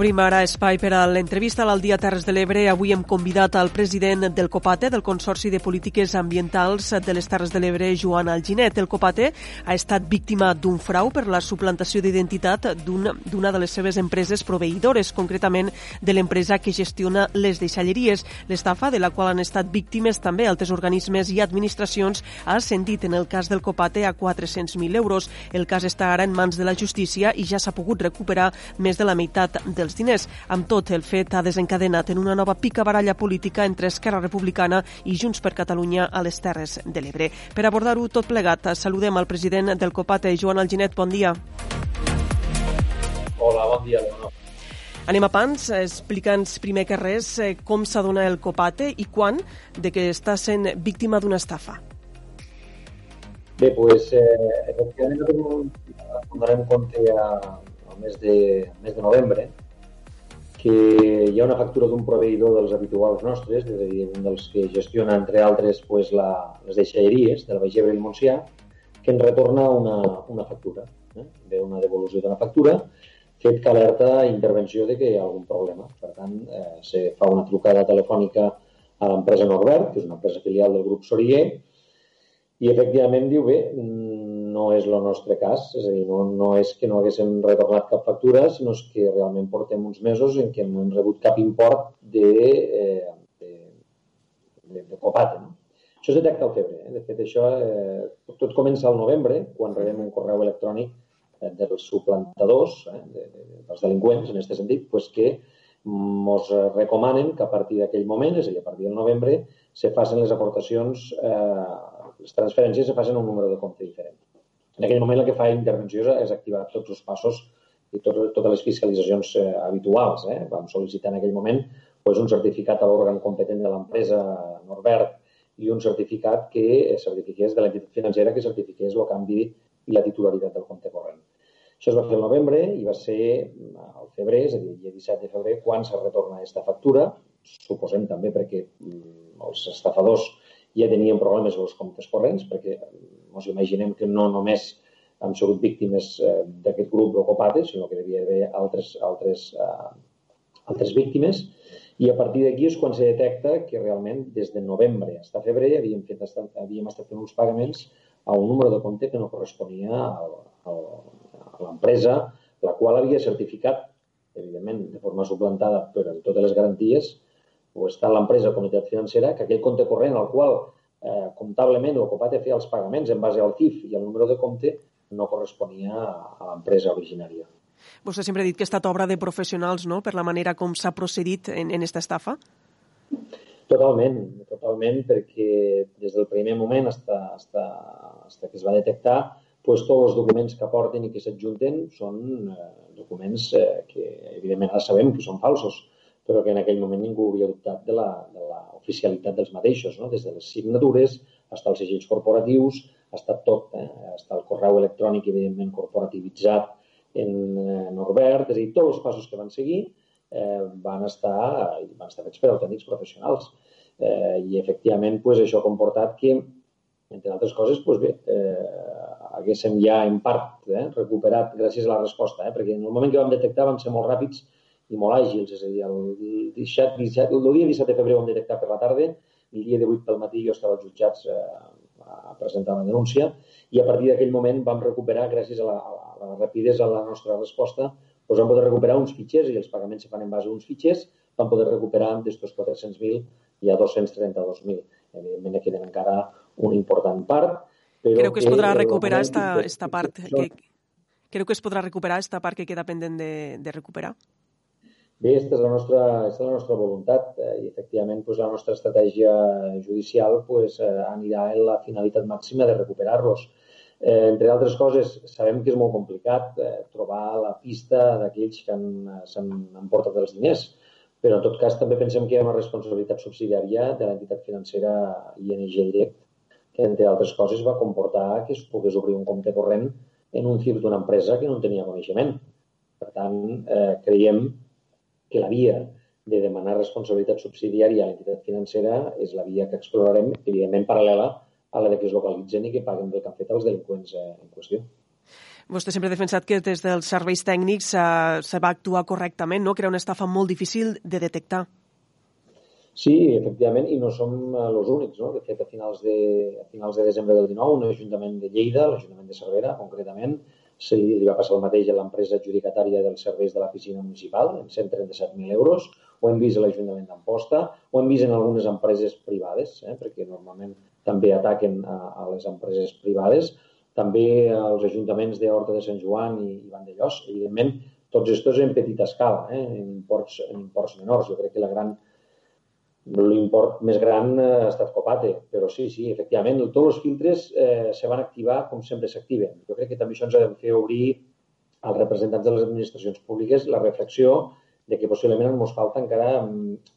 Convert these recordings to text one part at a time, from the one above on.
Obrim ara espai per a l'entrevista al Dia Terres de l'Ebre. Avui hem convidat al president del COPATE, del Consorci de Polítiques Ambientals de les Terres de l'Ebre, Joan Alginet. El COPATE ha estat víctima d'un frau per la suplantació d'identitat d'una un, de les seves empreses proveïdores, concretament de l'empresa que gestiona les deixalleries. L'estafa, de la qual han estat víctimes també altres organismes i administracions, ha ascendit en el cas del COPATE a 400.000 euros. El cas està ara en mans de la justícia i ja s'ha pogut recuperar més de la meitat dels diners. Amb tot, el fet ha desencadenat en una nova pica baralla política entre Esquerra Republicana i Junts per Catalunya a les Terres de l'Ebre. Per abordar-ho tot plegat, saludem al president del COPATE, Joan Alginet. Bon dia. Hola, bon dia, Leonor. Anem a pans, explica'ns primer que res eh, com s'adona el Copate i quan de que està sent víctima d'una estafa. Bé, doncs, eh, efectivament, donarem compte a, al mes de, mes de novembre que hi ha una factura d'un proveïdor dels habituals nostres, és a dir, un dels que gestiona, entre altres, pues, la, les deixalleries de la Baix Ebre i el Montsià, que ens retorna una, una factura. Eh? Ve una devolució d'una factura, fet que alerta intervenció de que hi ha algun problema. Per tant, eh, se fa una trucada telefònica a l'empresa Norbert, que és una empresa filial del grup Sorier, i efectivament diu, bé, no és el nostre cas, és a dir, no, no és que no haguéssim retornat cap factura, sinó que realment portem uns mesos en què no hem rebut cap import de, eh, de, de, de copate. No? Això es detecta al febre. Eh? De fet, això eh, tot comença al novembre, quan rebem un correu electrònic eh, dels suplantadors, eh, de, de, dels delinqüents, en aquest sentit, pues que ens recomanen que a partir d'aquell moment, és a dir, a partir del novembre, se facin les aportacions, eh, les transferències se facin un número de compte diferent. En aquell moment el que fa intervenció és activar tots els passos i tot, totes les fiscalitzacions eh, habituals. Eh? Vam sol·licitar en aquell moment pues, un certificat a l'òrgan competent de l'empresa Norbert i un certificat que certifiqués de l'entitat financera que certifiqués el canvi i la titularitat del compte corrent. Això es va fer el novembre i va ser al febrer, és a dir, el dia 17 de febrer, quan se retorna aquesta factura, suposem també perquè mm, els estafadors ja tenien problemes amb els comptes corrents, perquè ens imaginem que no només han sigut víctimes eh, d'aquest grup d'Ocopate, sinó que devia haver altres, altres, eh, altres víctimes. I a partir d'aquí és quan se detecta que realment des de novembre fins a febrer havíem, fet, havíem estat fent uns pagaments a un número de compte que no corresponia al, al, a l'empresa, la qual havia certificat, evidentment, de forma suplantada, però amb totes les garanties, o està l'empresa comunitat financera, que aquell compte corrent al qual eh, comptablement el Copate feia els pagaments en base al CIF i al número de compte no corresponia a l'empresa originària. Vostè sempre ha dit que ha estat obra de professionals, no?, per la manera com s'ha procedit en, en esta estafa? Totalment, totalment, perquè des del primer moment fins que es va detectar, pues, tots els documents que aporten i que s'adjunten són eh, documents eh, que, evidentment, ara sabem que són falsos, però que en aquell moment ningú havia dubtat de la, de la oficialitat dels mateixos, no? des de les signatures fins als segells corporatius, estat tot, eh? està el correu electrònic, evidentment, corporativitzat en eh, Norbert, és a dir, tots els passos que van seguir eh, van, estar, van estar fets per autèntics professionals. Eh, I, efectivament, pues, això ha comportat que, entre altres coses, pues, bé, eh, haguéssim ja en part eh, recuperat gràcies a la resposta, eh, perquè en el moment que vam detectar vam ser molt ràpids i molt àgils, és a dir, el, 17, 17, el dia 17 de febrer vam detectar per la tarda, el dia 18 pel matí jo estava als jutjats eh, a presentar una denúncia i a partir d'aquell moment vam recuperar, gràcies a la, a la rapidesa a la nostra resposta, doncs vam poder recuperar uns fitxers i els pagaments se fan en base a uns fitxers, vam poder recuperar d'estos 400.000 i a 232.000. Evidentment, queden encara una important part. Però Creu que es podrà recuperar esta, esta part? Que, creu que es podrà recuperar esta part que queda pendent de, de recuperar? Bé, aquesta és la nostra, és la nostra voluntat eh, i, efectivament, pues, la nostra estratègia judicial pues, eh, anirà en la finalitat màxima de recuperar-los. Eh, entre altres coses, sabem que és molt complicat eh, trobar la pista d'aquells que s'han emportat els diners, però en tot cas també pensem que hi ha una responsabilitat subsidiària de l'entitat financera ING Direct, que entre altres coses va comportar que es pogués obrir un compte corrent en un CIF d'una empresa que no en tenia coneixement. Per tant, eh, creiem que la via de demanar responsabilitat subsidiària a l'entitat financera és la via que explorarem, evidentment paral·lela a la de que es localitzen i que paguen del que han fet els delinqüents eh, en qüestió. Vostè sempre ha defensat que des dels serveis tècnics uh, se va actuar correctament, no? que era una estafa molt difícil de detectar. Sí, efectivament, i no som els únics. No? De fet, a finals de, a finals de desembre del 19, un ajuntament de Lleida, l'Ajuntament de Cervera, concretament, se li, li va passar el mateix a l'empresa adjudicatària dels serveis de la piscina municipal, en 137.000 euros, ho hem vist a l'Ajuntament d'Amposta, ho hem vist en algunes empreses privades, eh, perquè normalment també ataquen a, a les empreses privades, també als ajuntaments d'Horta de Sant Joan i, i Vandellós. Evidentment, tots estos en petita escala, eh, en, imports, en imports menors. Jo crec que la gran, l'import més gran eh, ha estat Copate, però sí, sí, efectivament, tots els filtres eh, se van activar com sempre s'activen. Jo crec que també això ens ha de fer obrir als representants de les administracions públiques la reflexió de que possiblement ens falta encara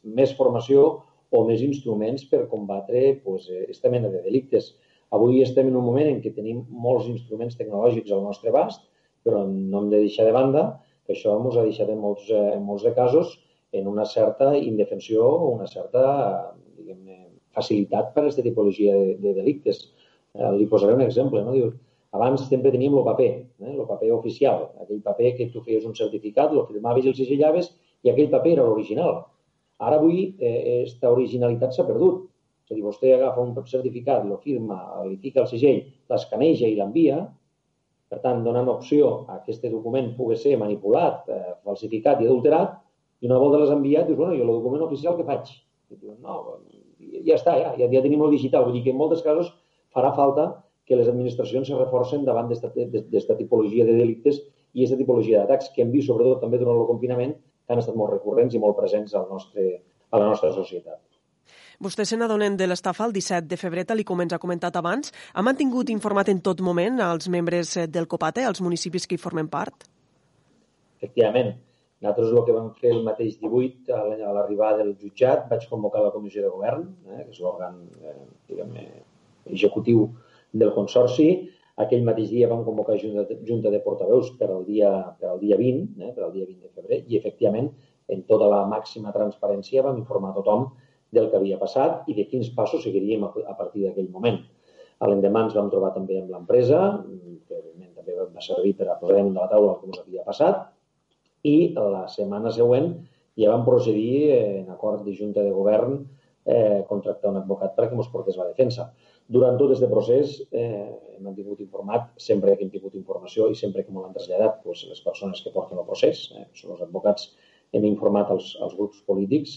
més formació o més instruments per combatre pues, aquesta mena de delictes. Avui estem en un moment en què tenim molts instruments tecnològics al nostre abast, però no hem de deixar de banda que això ens ha deixat en molts, eh, en molts de casos en una certa indefensió o una certa facilitat per a aquesta tipologia de, de delictes. Eh, li posaré un exemple. No? Diu, abans sempre teníem el paper, eh? el paper oficial, aquell paper que tu feies un certificat, el firmaves i el segellaves i aquell paper era l'original. Ara avui aquesta eh, originalitat s'ha perdut. És a dir, vostè agafa un certificat, lo firma, li fica el segell, l'escaneja i l'envia, per tant, donant opció a que aquest document pugui ser manipulat, eh, falsificat i adulterat, i una volta l'has enviat, dius, bueno, i el document oficial què faig? I diuen, no, ja està, ja, ja, ja tenim el digital. Vull dir que en molts casos farà falta que les administracions se reforcen davant d'aquesta tipologia de delictes i aquesta tipologia d'atacs que hem vist, sobretot també durant el confinament, que han estat molt recurrents i molt presents al nostre, a la nostra societat. Vostè se n'adonen de l'estafa el 17 de febrer, tal com ens ha comentat abans. Ha mantingut informat en tot moment als membres del COPATE, als municipis que hi formen part? Efectivament. Nosaltres el que vam fer el mateix 18, a l'arribada del jutjat, vaig convocar la comissió de govern, eh, que és l'òrgan eh, executiu del consorci. Aquell mateix dia vam convocar junta, junta de portaveus per al dia, per al dia 20, eh, per al dia 20 de febrer, i efectivament, en tota la màxima transparència, vam informar tothom del que havia passat i de quins passos seguiríem a, a partir d'aquell moment. A l'endemà ens vam trobar també amb l'empresa, que evidentment també va servir per a posar damunt de la taula el que ens havia passat, i la setmana següent ja vam procedir, en acord de Junta de Govern, eh, contractar un advocat perquè ens portés la defensa. Durant tot aquest procés eh, hem tingut informat, sempre que hem tingut informació i sempre que m'ho han traslladat pues, les persones que porten el procés, eh, que són els advocats, hem informat els, els grups polítics,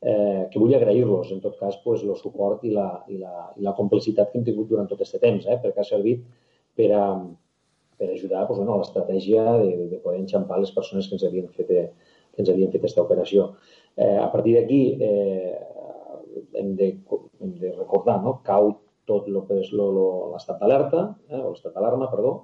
eh, que vull agrair-los, en tot cas, pues, el suport i la, i, la, i la complicitat que hem tingut durant tot aquest temps, eh, perquè ha servit per a, per ajudar doncs, bueno, a l'estratègia de, de poder enxampar les persones que ens havien fet, eh, que ens havien fet aquesta operació. Eh, a partir d'aquí eh, hem, de, hem de recordar, no? cau tot el que és l'estat d'alerta, eh, o l'estat d'alarma, perdó,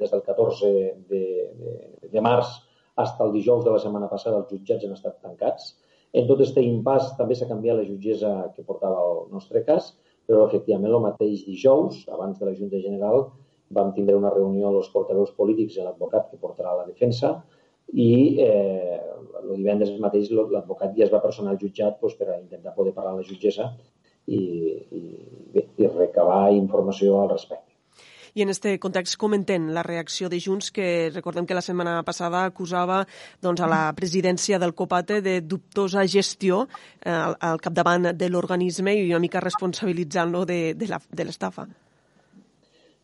des del 14 de, de, de març fins al dijous de la setmana passada els jutjats han estat tancats. En tot aquest impàs també s'ha canviat la jutgessa que portava el nostre cas, però efectivament el mateix dijous, abans de la Junta General, vam tindre una reunió amb els portaveus polítics i l'advocat que portarà la defensa i eh, divendres mateix l'advocat ja es va personar al jutjat doncs, per a intentar poder parlar amb la jutgessa i, i, bé, i recabar informació al respecte. I en aquest context comenten la reacció de Junts, que recordem que la setmana passada acusava doncs, a la presidència del COPATE de dubtosa gestió eh, al, al capdavant de l'organisme i una mica responsabilitzant-lo de, de l'estafa.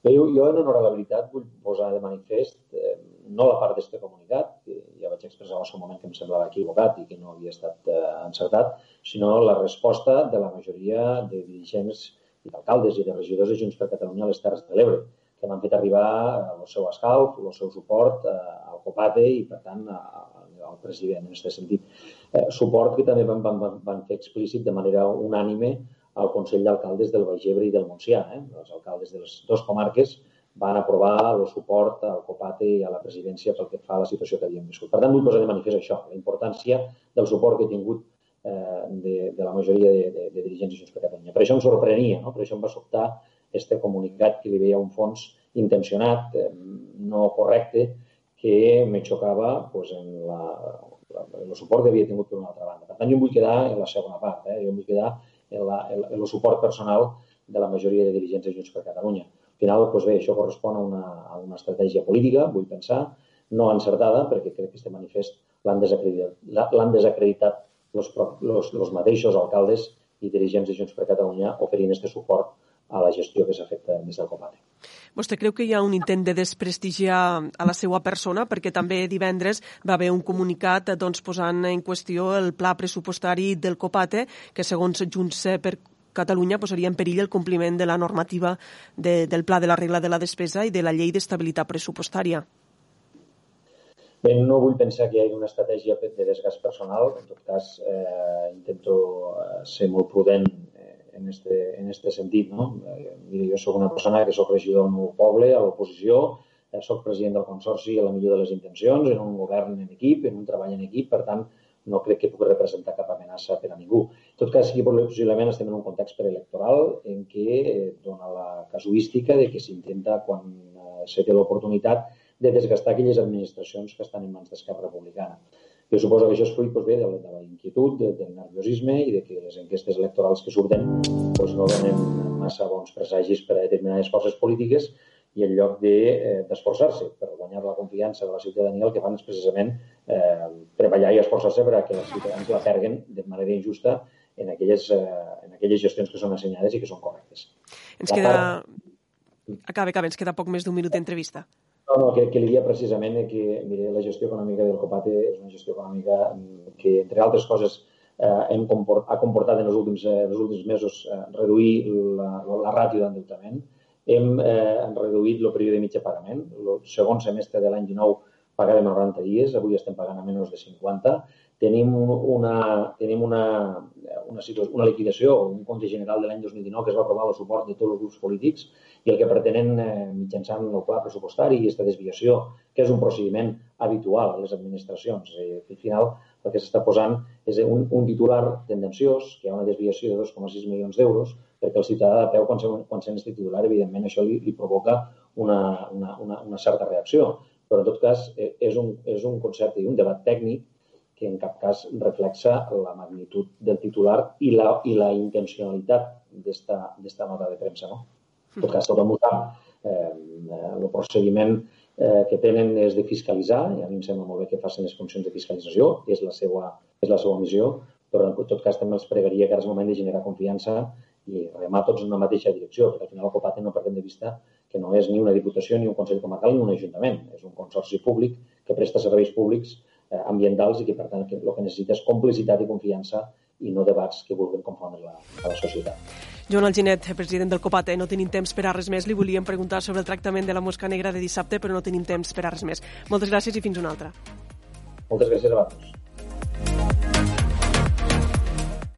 Bé, jo, en veritat, vull posar de manifest eh, no la part d'aquesta comunitat, que ja vaig expressar al seu moment que em semblava equivocat i que no havia estat eh, encertat, sinó la resposta de la majoria de dirigents i d'alcaldes i de regidors de Junts per Catalunya a les Terres de l'Ebre, que m'han fet arribar el seu escalf, el seu suport eh, al COPATE i, per tant, a, al president, en aquest sentit. Eh, suport que també van, van, van fer explícit de manera unànime al Consell d'Alcaldes del Baix Ebre i del Montsià. Eh? Els alcaldes de les dues comarques van aprovar el suport al COPATE i a la presidència pel que fa a la situació que havíem viscut. Per tant, vull posar de manifest això, la importància del suport que he tingut eh, de, de la majoria de, de, de dirigents de Junts per Catalunya. Per això em sorprenia, no? per això em va sobtar este comunicat que li veia un fons intencionat, eh, no correcte, que me xocava pues, en la, el suport que havia tingut per una altra banda. Per tant, jo em vull quedar en la segona part. Eh? Jo em vull quedar el, el, el suport personal de la majoria de dirigents de Junts per Catalunya. Al final, doncs bé, això correspon a una, a una estratègia política, vull pensar, no encertada, perquè crec que este manifest l'han desacreditat, l'han desacreditat los, los, los mateixos alcaldes i dirigents de Junts per Catalunya oferint este suport a la gestió que s'ha fet des del Comate. Vostè creu que hi ha un intent de desprestigiar a la seva persona? Perquè també divendres va haver un comunicat doncs, posant en qüestió el pla pressupostari del Copate, que segons Junts per Catalunya posaria en perill el compliment de la normativa de, del pla de la regla de la despesa i de la llei d'estabilitat pressupostària. Bé, no vull pensar que hi hagi una estratègia de desgast personal. En tot cas, eh, intento eh, ser molt prudent en este, en este sentit. No? Eh, mira, jo sóc una persona que sóc regidor del meu poble, a l'oposició, eh, sóc president del Consorci a la millor de les intencions, en un govern en equip, en un treball en equip, per tant, no crec que pugui representar cap amenaça per a ningú. En tot cas, que possiblement estem en un context preelectoral en què eh, dona la casuística de que s'intenta, quan se té l'oportunitat, de desgastar aquelles administracions que estan en mans d'Esquerra Republicana. Jo suposo que això és fruit doncs, bé, de, la, de la inquietud, de, del nerviosisme i de que les enquestes electorals que surten doncs, no donen massa bons presagis per a determinades forces polítiques i en lloc d'esforçar-se de, per guanyar la confiança de la ciutadania, el que fan és precisament eh, treballar i esforçar-se per a que els ciutadans la perguen de manera injusta en aquelles, eh, en aquelles gestions que són assenyades i que són correctes. Ens la queda... Part... Acaba, acaba, ens queda poc més d'un minut d'entrevista. No, que, que li dia precisament que mire, la gestió econòmica del Copate és una gestió econòmica que, entre altres coses, eh, hem comport, ha comportat en els últims, eh, els últims mesos eh, reduir la, la ràtio d'endeutament. Hem, eh, reduït el període de mitja pagament. El segon semestre de l'any 19 pagàvem a 90 dies, avui estem pagant a menys de 50 tenim una, tenim una, una, situació, una liquidació, un compte general de l'any 2019 que es va aprovar el suport de tots els grups polítics i el que pretenen eh, mitjançant el pla pressupostari i aquesta desviació, que és un procediment habitual a les administracions. Eh, al final el que s'està posant és un, un titular tendenciós, que hi ha una desviació de 2,6 milions d'euros, perquè el ciutadà de peu, quan se, quan se titular, evidentment això li, li provoca una, una, una, una certa reacció. Però, en tot cas, eh, és un, és un concepte i un debat tècnic que en cap cas reflexa la magnitud del titular i la, i la intencionalitat d'esta nota de premsa. No? En tot cas, tothom ho sap. Eh, el procediment eh, que tenen és de fiscalitzar, i a mi em sembla molt bé que facin les funcions de fiscalització, és la seva, és la seva missió, però en tot cas també els pregaria que ara és moment de generar confiança i remar tots en una mateixa direcció, perquè al final el COPATE no perdem de vista que no és ni una diputació, ni un Consell Comarcal, ni un Ajuntament. És un consorci públic que presta serveis públics eh, ambientals i que, per tant, que, el que necessita és complicitat i confiança i no debats que vulguin confondre la, a la societat. Joan Alginet, president del COPATE, no tenim temps per a res més. Li volíem preguntar sobre el tractament de la mosca negra de dissabte, però no tenim temps per a res més. Moltes gràcies i fins una altra. Moltes gràcies a vosaltres.